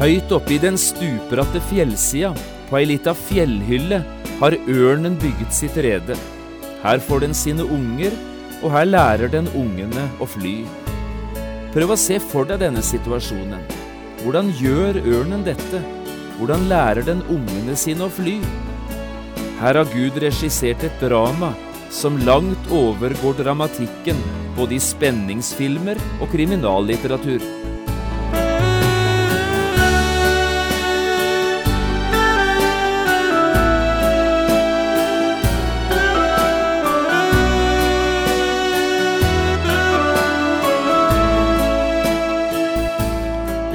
Høyt oppe i den stupbratte fjellsida, på ei lita fjellhylle, har ørnen bygget sitt rede. Her får den sine unger, og her lærer den ungene å fly. Prøv å se for deg denne situasjonen. Hvordan gjør ørnen dette? Hvordan lærer den ungene sine å fly? Her har Gud regissert et drama som langt overgår dramatikken både i spenningsfilmer og kriminallitteratur.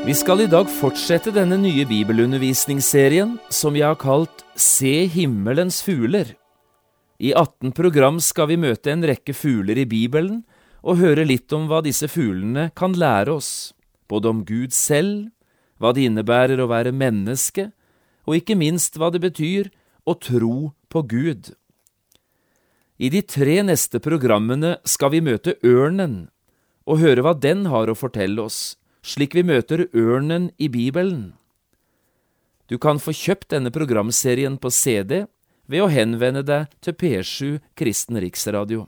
Vi skal i dag fortsette denne nye bibelundervisningsserien som vi har kalt Se himmelens fugler. I 18 program skal vi møte en rekke fugler i Bibelen og høre litt om hva disse fuglene kan lære oss, både om Gud selv, hva det innebærer å være menneske, og ikke minst hva det betyr å tro på Gud. I de tre neste programmene skal vi møte ørnen og høre hva den har å fortelle oss slik vi møter ørnen i Bibelen. Du kan få kjøpt denne programserien på CD ved å henvende deg til P7 Kristen Riksradio.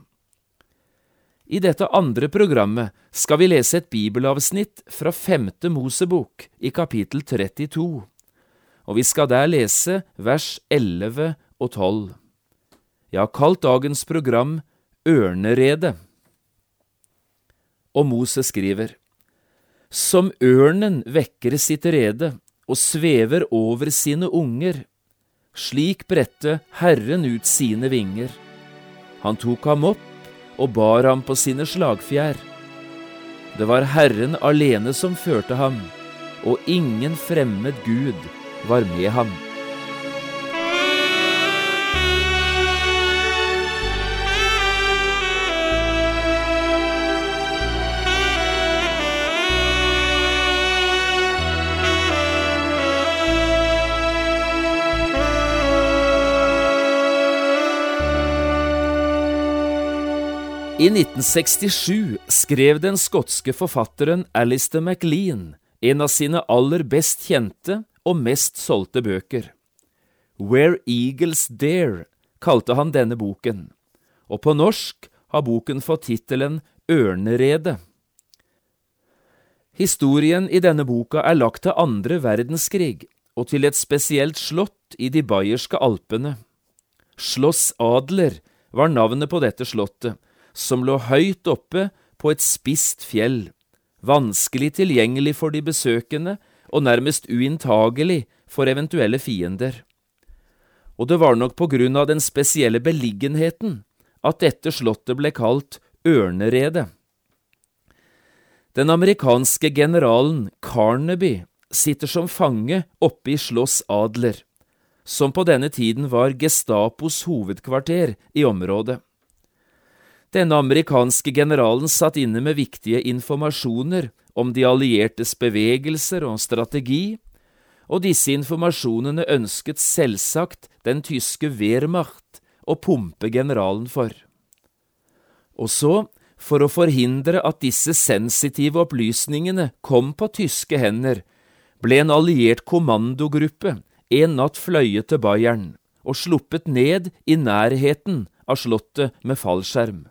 I dette andre programmet skal vi lese et bibelavsnitt fra femte Mosebok i kapittel 32, og vi skal der lese vers 11 og 12. Jeg har kalt dagens program Ørneredet. Og Moses skriver, som ørnen vekker sitt rede og svever over sine unger, slik bredte Herren ut sine vinger. Han tok ham opp og bar ham på sine slagfjær. Det var Herren alene som førte ham, og ingen fremmed Gud var med ham. I 1967 skrev den skotske forfatteren Alistair MacLean en av sine aller best kjente og mest solgte bøker. Where Eagles Dare kalte han denne boken, og på norsk har boken fått tittelen Ørneredet. Historien i denne boka er lagt til andre verdenskrig og til et spesielt slott i de bayerske alpene. Schloss Adler var navnet på dette slottet, som lå høyt oppe på et spisst fjell, vanskelig tilgjengelig for de besøkende og nærmest uinntagelig for eventuelle fiender. Og det var nok på grunn av den spesielle beliggenheten at dette slottet ble kalt Ørneredet. Den amerikanske generalen Carnaby sitter som fange oppe i Slåss Adler, som på denne tiden var Gestapos hovedkvarter i området. Denne amerikanske generalen satt inne med viktige informasjoner om de alliertes bevegelser og strategi, og disse informasjonene ønsket selvsagt den tyske Wehrmacht å pumpe generalen for. Og så, for å forhindre at disse sensitive opplysningene kom på tyske hender, ble en alliert kommandogruppe en natt fløyet til Bayern og sluppet ned i nærheten av slottet med fallskjerm.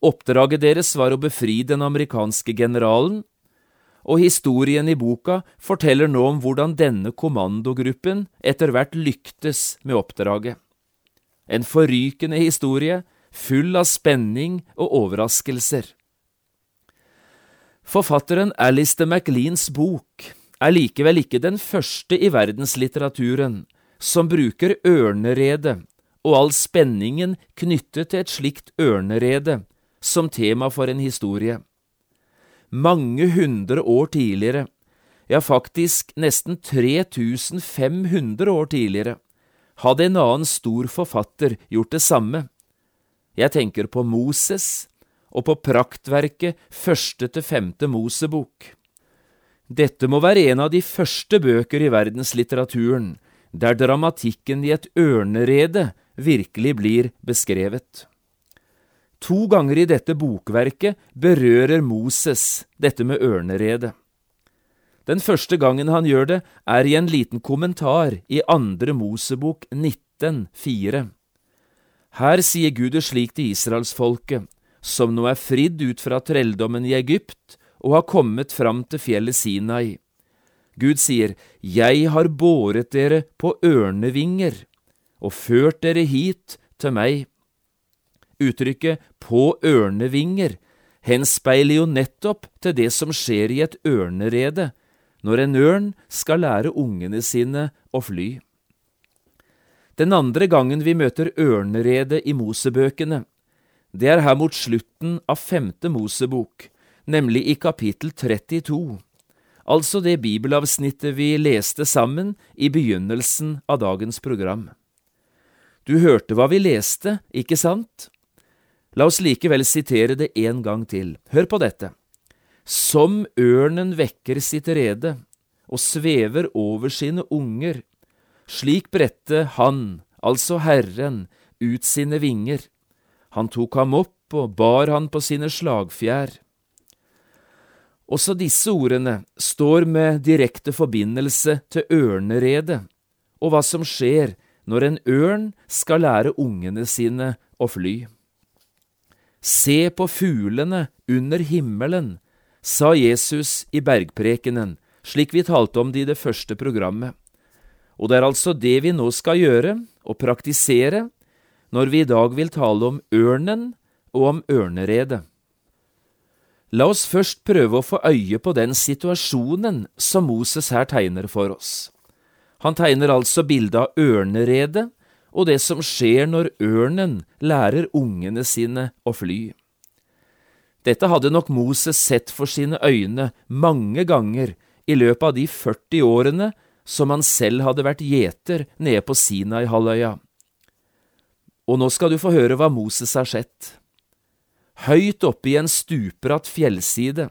Oppdraget deres var å befri den amerikanske generalen, og historien i boka forteller nå om hvordan denne kommandogruppen etter hvert lyktes med oppdraget. En forrykende historie, full av spenning og overraskelser. Forfatteren Alistair MacLeans bok er likevel ikke den første i verdenslitteraturen som bruker ørneredet og all spenningen knyttet til et slikt ørnerede som tema for en historie. mange hundre år tidligere, ja faktisk nesten 3500 år tidligere, hadde en annen stor forfatter gjort det samme. Jeg tenker på Moses og på praktverket første til femte Mosebok. Dette må være en av de første bøker i verdenslitteraturen der dramatikken i et ørnerede virkelig blir beskrevet. To ganger i dette bokverket berører Moses dette med ørneredet. Den første gangen han gjør det, er i en liten kommentar i andre Mosebok 19,4. Her sier Gud det slik til israelsfolket, som nå er fridd ut fra trelldommen i Egypt og har kommet fram til fjellet Sinai. Gud sier, Jeg har båret dere på ørnevinger og ført dere hit til meg. Uttrykket på ørnevinger henspeiler jo nettopp til det som skjer i et ørnerede, når en ørn skal lære ungene sine å fly. Den andre gangen vi møter ørneredet i Mosebøkene, det er her mot slutten av femte Mosebok, nemlig i kapittel 32, altså det bibelavsnittet vi leste sammen i begynnelsen av dagens program. Du hørte hva vi leste, ikke sant? La oss likevel sitere det en gang til. Hør på dette. Som ørnen vekker sitt rede og svever over sine unger, slik bredte han, altså Herren, ut sine vinger. Han tok ham opp og bar han på sine slagfjær. Også disse ordene står med direkte forbindelse til ørneredet og hva som skjer når en ørn skal lære ungene sine å fly. Se på fuglene under himmelen, sa Jesus i bergprekenen, slik vi talte om det i det første programmet. Og det er altså det vi nå skal gjøre og praktisere når vi i dag vil tale om ørnen og om ørneredet. La oss først prøve å få øye på den situasjonen som Moses her tegner for oss. Han tegner altså bildet av ørneredet og det som skjer når ørnen lærer ungene sine å fly. Dette hadde nok Moses sett for sine øyne mange ganger i løpet av de 40 årene som han selv hadde vært gjeter nede på Sinai-halvøya. Og nå skal du få høre hva Moses har sett. Høyt oppe i en stupbratt fjellside,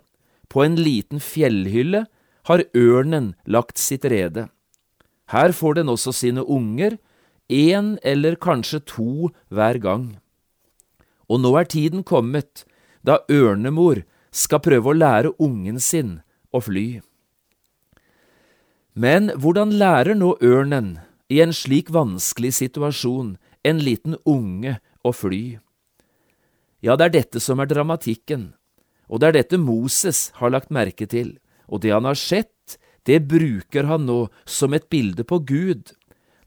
på en liten fjellhylle, har ørnen lagt sitt rede. Her får den også sine unger, én eller kanskje to hver gang. Og nå er tiden kommet da ørnemor skal prøve å lære ungen sin å fly. Men hvordan lærer nå ørnen, i en slik vanskelig situasjon, en liten unge å fly? Ja, det er dette som er dramatikken, og det er dette Moses har lagt merke til, og det han har sett, det bruker han nå som et bilde på Gud,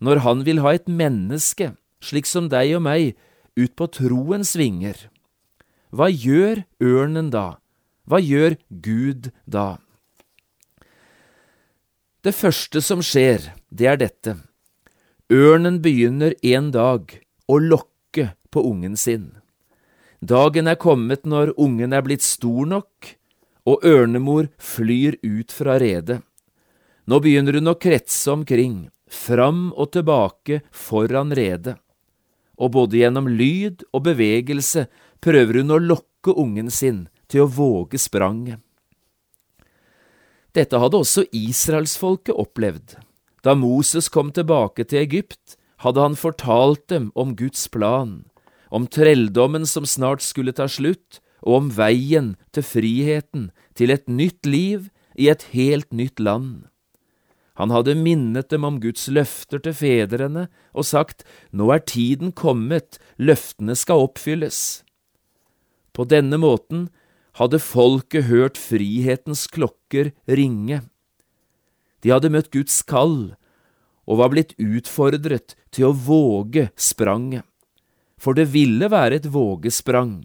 når han vil ha et menneske, slik som deg og meg, ut på troens vinger. Hva gjør ørnen da? Hva gjør Gud da? Det første som skjer, det er dette. Ørnen begynner en dag å lokke på ungen sin. Dagen er kommet når ungen er blitt stor nok, og ørnemor flyr ut fra redet. Nå begynner hun å kretse omkring, fram og tilbake foran redet, og både gjennom lyd og bevegelse prøver hun å lokke ungen sin til å våge spranget. Dette hadde også israelsfolket opplevd. Da Moses kom tilbake til Egypt, hadde han fortalt dem om Guds plan, om trelldommen som snart skulle ta slutt, og om veien til friheten, til et nytt liv i et helt nytt land. Han hadde minnet dem om Guds løfter til fedrene og sagt, Nå er tiden kommet, løftene skal oppfylles. På denne måten hadde folket hørt frihetens klokker ringe. De hadde møtt Guds kall og var blitt utfordret til å våge spranget. For det ville være et vågesprang,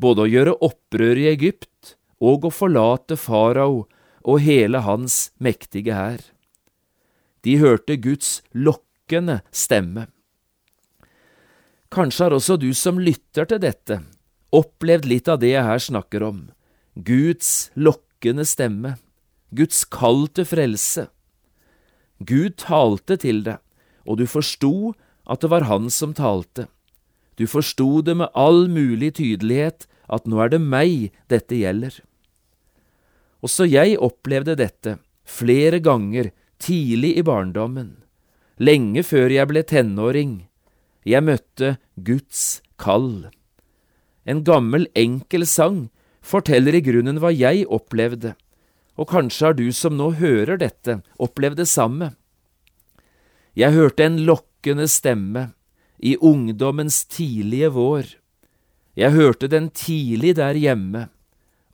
både å gjøre opprør i Egypt og å forlate farao og hele hans mektige hær. De hørte Guds lokkende stemme. Kanskje har også du som lytter til dette, opplevd litt av det jeg her snakker om, Guds lokkende stemme, Guds kall til frelse. Gud talte til deg, og du forsto at det var Han som talte. Du forsto det med all mulig tydelighet at nå er det meg dette gjelder. Også jeg opplevde dette flere ganger tidlig i barndommen, lenge før jeg ble tenåring. Jeg møtte Guds kall. En gammel, enkel sang forteller i grunnen hva jeg opplevde, og kanskje har du som nå hører dette, opplevd det samme. Jeg hørte en lokkende stemme i ungdommens tidlige vår. Jeg hørte den tidlig der hjemme,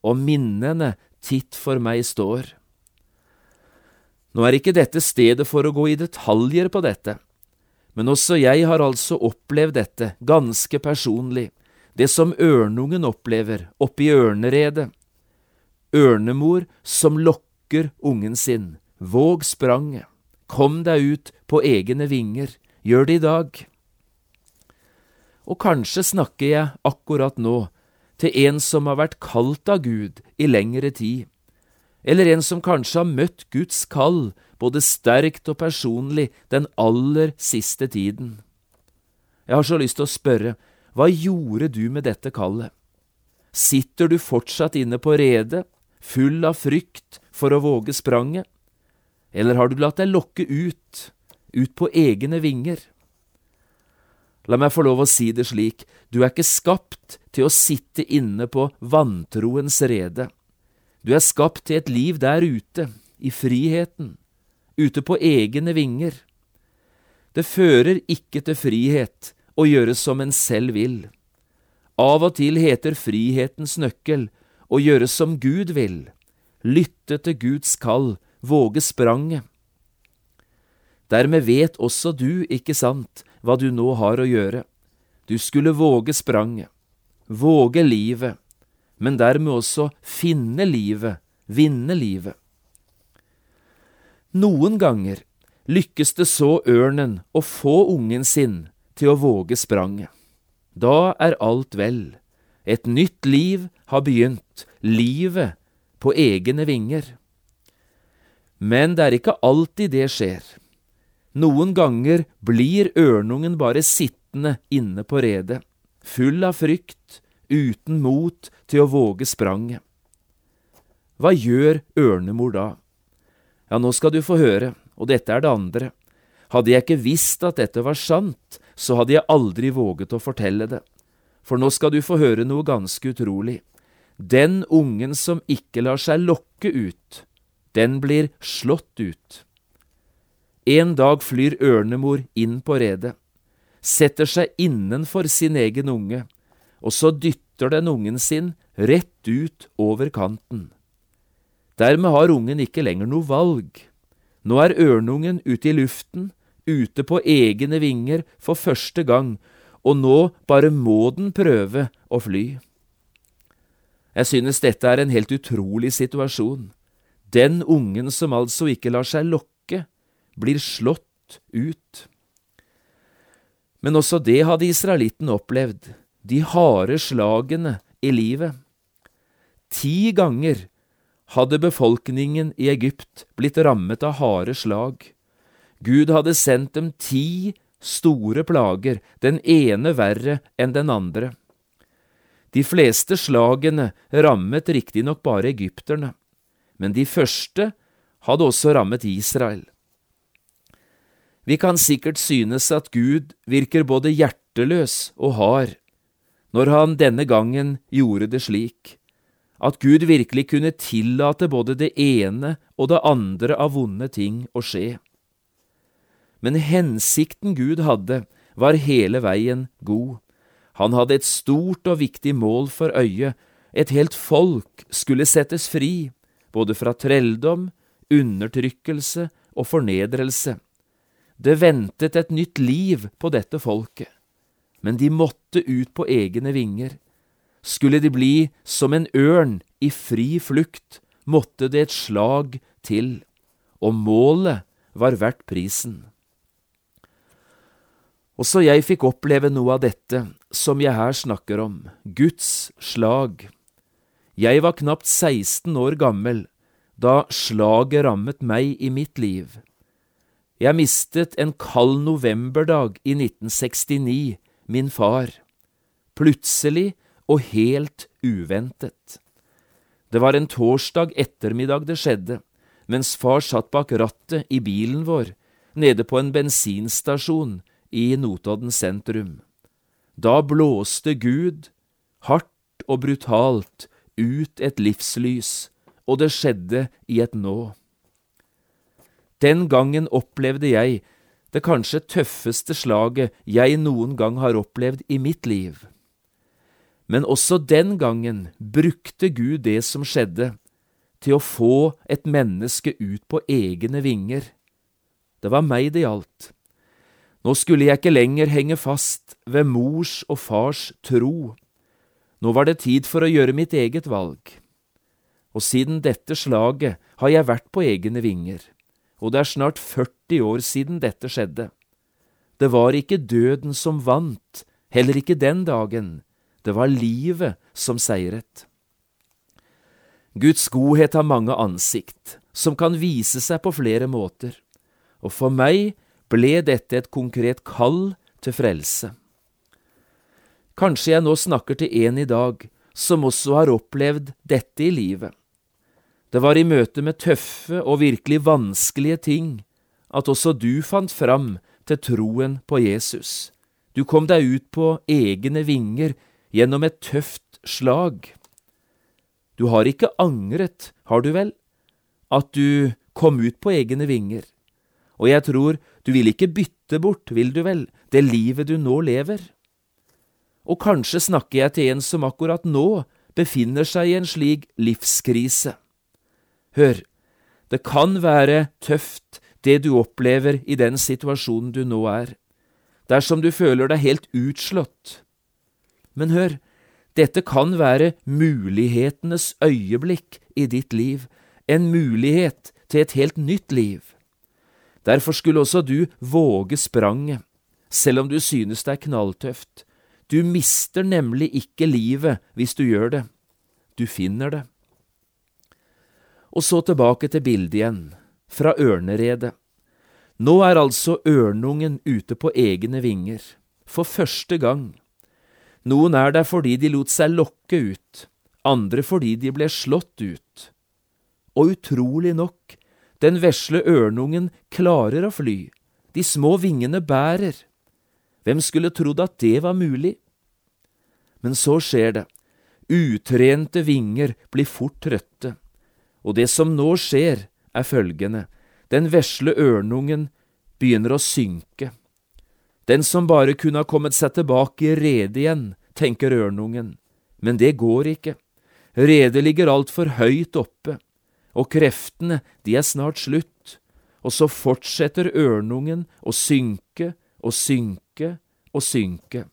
og minnene titt for meg står. Nå er ikke dette stedet for å gå i detaljer på dette, men også jeg har altså opplevd dette ganske personlig, det som ørnungen opplever oppe i ørneredet. Ørnemor som lokker ungen sin, våg spranget, kom deg ut på egne vinger, gjør det i dag. Og kanskje snakker jeg akkurat nå til en som har vært kalt av Gud i lengre tid, eller en som kanskje har møtt Guds kall både sterkt og personlig den aller siste tiden. Jeg har så lyst til å spørre, hva gjorde du med dette kallet? Sitter du fortsatt inne på redet, full av frykt for å våge spranget, eller har du latt deg lokke ut, ut på egne vinger? La meg få lov å si det slik, du er ikke skapt til å sitte inne på vantroens rede. Du er skapt til et liv der ute, i friheten, ute på egne vinger. Det fører ikke til frihet å gjøre som en selv vil. Av og til heter frihetens nøkkel å gjøre som Gud vil, lytte til Guds kall, våge spranget. Dermed vet også du, ikke sant, hva du nå har å gjøre. Du skulle våge spranget, våge livet, men dermed også finne livet, vinne livet. Noen ganger lykkes det så ørnen å få ungen sin til å våge spranget. Da er alt vel. Et nytt liv har begynt, livet på egne vinger. Men det er ikke alltid det skjer. Noen ganger blir ørnungen bare sittende inne på redet, full av frykt, uten mot til å våge spranget. Hva gjør ørnemor da? Ja, nå skal du få høre, og dette er det andre. Hadde jeg ikke visst at dette var sant, så hadde jeg aldri våget å fortelle det. For nå skal du få høre noe ganske utrolig. Den ungen som ikke lar seg lokke ut, den blir slått ut. En dag flyr ørnemor inn på redet, setter seg innenfor sin egen unge, og så dytter den ungen sin rett ut over kanten. Dermed har ungen ikke lenger noe valg. Nå er ørnungen ute i luften, ute på egne vinger for første gang, og nå bare må den prøve å fly. Jeg synes dette er en helt utrolig situasjon. Den ungen som altså ikke lar seg lokke blir slått ut. Men også det hadde israelitten opplevd, de harde slagene i livet. Ti ganger hadde befolkningen i Egypt blitt rammet av harde slag. Gud hadde sendt dem ti store plager, den ene verre enn den andre. De fleste slagene rammet riktignok bare egypterne, men de første hadde også rammet Israel. Vi kan sikkert synes at Gud virker både hjerteløs og hard når han denne gangen gjorde det slik, at Gud virkelig kunne tillate både det ene og det andre av vonde ting å skje. Men hensikten Gud hadde, var hele veien god. Han hadde et stort og viktig mål for øye, et helt folk skulle settes fri, både fra trelldom, undertrykkelse og fornedrelse. Det ventet et nytt liv på dette folket, men de måtte ut på egne vinger. Skulle de bli som en ørn i fri flukt, måtte det et slag til, og målet var verdt prisen. Også jeg fikk oppleve noe av dette som jeg her snakker om, Guds slag. Jeg var knapt 16 år gammel da slaget rammet meg i mitt liv. Jeg mistet en kald novemberdag i 1969 min far, plutselig og helt uventet. Det var en torsdag ettermiddag det skjedde, mens far satt bak rattet i bilen vår nede på en bensinstasjon i Notodden sentrum. Da blåste Gud, hardt og brutalt, ut et livslys, og det skjedde i et nå. Den gangen opplevde jeg det kanskje tøffeste slaget jeg noen gang har opplevd i mitt liv. Men også den gangen brukte Gud det som skjedde, til å få et menneske ut på egne vinger. Det var meg det gjaldt. Nå skulle jeg ikke lenger henge fast ved mors og fars tro. Nå var det tid for å gjøre mitt eget valg. Og siden dette slaget har jeg vært på egne vinger, og det er snart 40 år siden dette skjedde. Det var ikke døden som vant, heller ikke den dagen, det var livet som seiret. Guds godhet har mange ansikt, som kan vise seg på flere måter, og for meg ble dette et konkret kall til frelse. Kanskje jeg nå snakker til en i dag som også har opplevd dette i livet. Det var i møte med tøffe og virkelig vanskelige ting at også du fant fram til troen på Jesus. Du kom deg ut på egne vinger gjennom et tøft slag. Du har ikke angret, har du vel, at du kom ut på egne vinger, og jeg tror du vil ikke bytte bort, vil du vel, det livet du nå lever? Og kanskje snakker jeg til en som akkurat nå befinner seg i en slik livskrise. Hør, det kan være tøft det du opplever i den situasjonen du nå er, dersom du føler deg helt utslått. Men hør, dette kan være mulighetenes øyeblikk i ditt liv, en mulighet til et helt nytt liv. Derfor skulle også du våge spranget, selv om du synes det er knalltøft. Du mister nemlig ikke livet hvis du gjør det. Du finner det. Og så tilbake til bildet igjen, fra ørneredet. Nå er altså ørnungen ute på egne vinger, for første gang. Noen er der fordi de lot seg lokke ut, andre fordi de ble slått ut. Og utrolig nok, den vesle ørnungen klarer å fly, de små vingene bærer. Hvem skulle trodd at det var mulig? Men så skjer det, utrente vinger blir fort trøtte, og det som nå skjer, er følgende, den vesle ørnungen begynner å synke. Den som bare kunne ha kommet seg tilbake i redet igjen, tenker ørnungen, men det går ikke. Redet ligger altfor høyt oppe, og kreftene, de er snart slutt, og så fortsetter ørnungen å synke og synke og synke.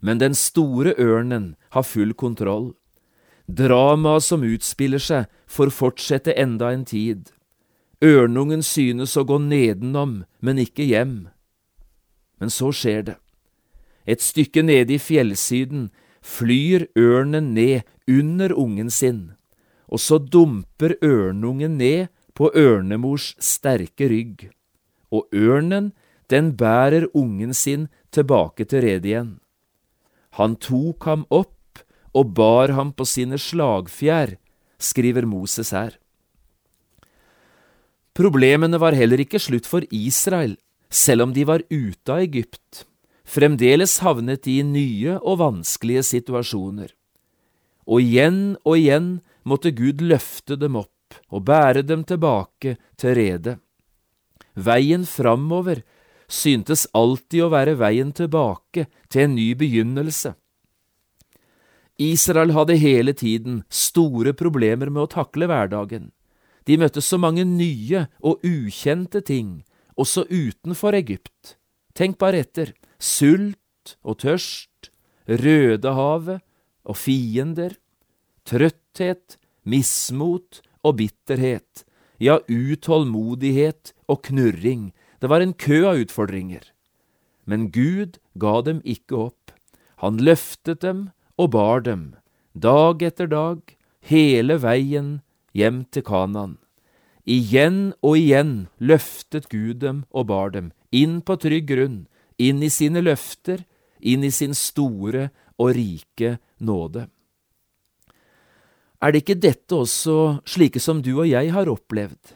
Men den store ørnen har full kontroll. Dramaet som utspiller seg, får fortsette enda en tid. Ørnungen synes å gå nedenom, men ikke hjem. Men så skjer det. Et stykke nede i fjellsiden flyr ørnen ned under ungen sin, og så dumper ørnungen ned på ørnemors sterke rygg, og ørnen, den bærer ungen sin tilbake til redet igjen. Han tok ham opp og bar ham på sine slagfjær, skriver Moses her. Problemene var heller ikke slutt for Israel selv om de var ute av Egypt, fremdeles havnet de i nye og vanskelige situasjoner. Og igjen og igjen måtte Gud løfte dem opp og bære dem tilbake til redet. Veien framover syntes alltid å være veien tilbake til en ny begynnelse. Israel hadde hele tiden store problemer med å takle hverdagen. De møtte så mange nye og ukjente ting også utenfor Egypt. Tenk bare etter. Sult og tørst, Rødehavet og fiender, trøtthet, mismot og bitterhet, ja, utålmodighet og knurring. Det var en kø av utfordringer. Men Gud ga dem ikke opp. Han løftet dem og bar dem. dag etter dag, hele veien hjem til Kanan. Igjen og igjen løftet Gud dem og bar dem inn på trygg grunn, inn i sine løfter, inn i sin store og rike nåde. Er det ikke dette også slike som du og jeg har opplevd?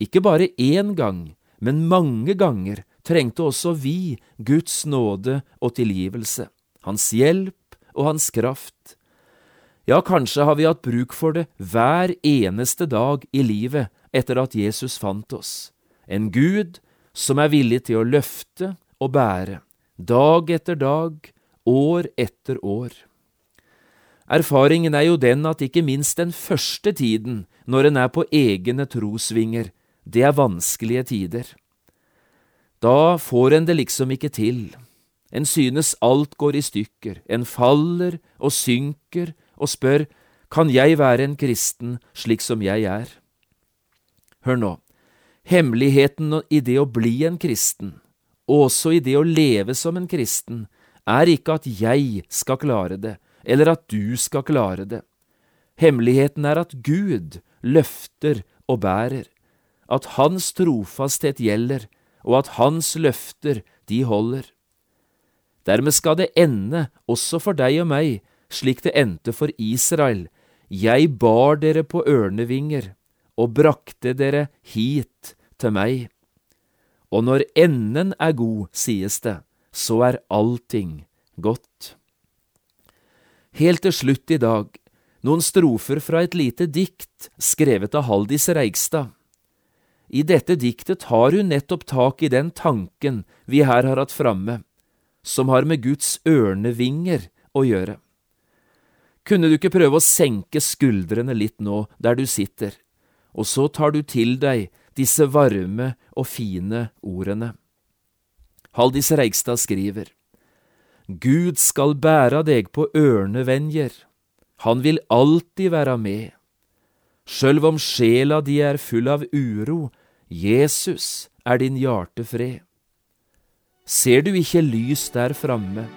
Ikke bare én gang, men mange ganger trengte også vi Guds nåde og tilgivelse, Hans hjelp og Hans kraft. Ja, kanskje har vi hatt bruk for det hver eneste dag i livet etter at Jesus fant oss, en Gud som er villig til å løfte og bære, dag etter dag, år etter år. Erfaringen er jo den at ikke minst den første tiden, når en er på egne trosvinger, det er vanskelige tider. Da får en det liksom ikke til. En synes alt går i stykker, en faller og synker og spør kan jeg være en kristen slik som jeg er? Hør nå, hemmeligheten i det å bli en kristen, også i det å leve som en kristen, er ikke at jeg skal klare det, eller at du skal klare det. Hemmeligheten er at Gud løfter og bærer, at Hans trofasthet gjelder, og at Hans løfter, de holder. Dermed skal det ende, også for deg og meg, slik det endte for Israel. Jeg bar dere på ørnevinger og brakte dere hit til meg. Og når enden er god, sies det, så er allting godt. Helt til slutt i dag, noen strofer fra et lite dikt skrevet av Haldis Reigstad. I dette diktet har hun nettopp tak i den tanken vi her har hatt framme, som har med Guds ørnevinger å gjøre. Kunne du ikke prøve å senke skuldrene litt nå der du sitter, og så tar du til deg disse varme og fine ordene. Haldis Reigstad skriver. Gud skal bæra deg på ørnevenjer, han vil alltid være med. Sjølv om sjela di er full av uro, Jesus er din hjartefred. Ser du ikke lys der framme,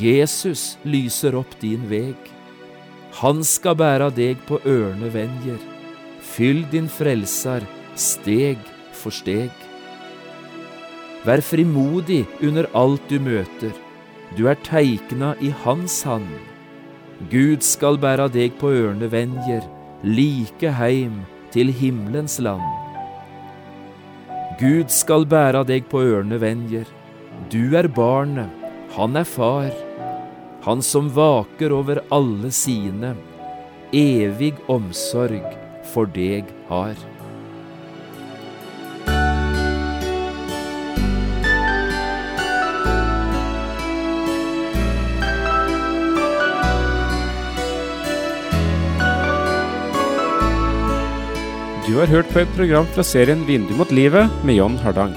Jesus lyser opp din veg. Han skal bæra deg på ørnevenjer, fyll din frelser steg for steg. Vær frimodig under alt du møter du er teikna i hans hand. Gud skal bæra deg på ørnevenjer, like heim til himmelens land. Gud skal bæra deg på ørnevenjer, du er barnet, han er far. Han som vaker over alle sine, evig omsorg for deg har. Du har hørt på et program fra serien Vindu mot livet med John Hardang.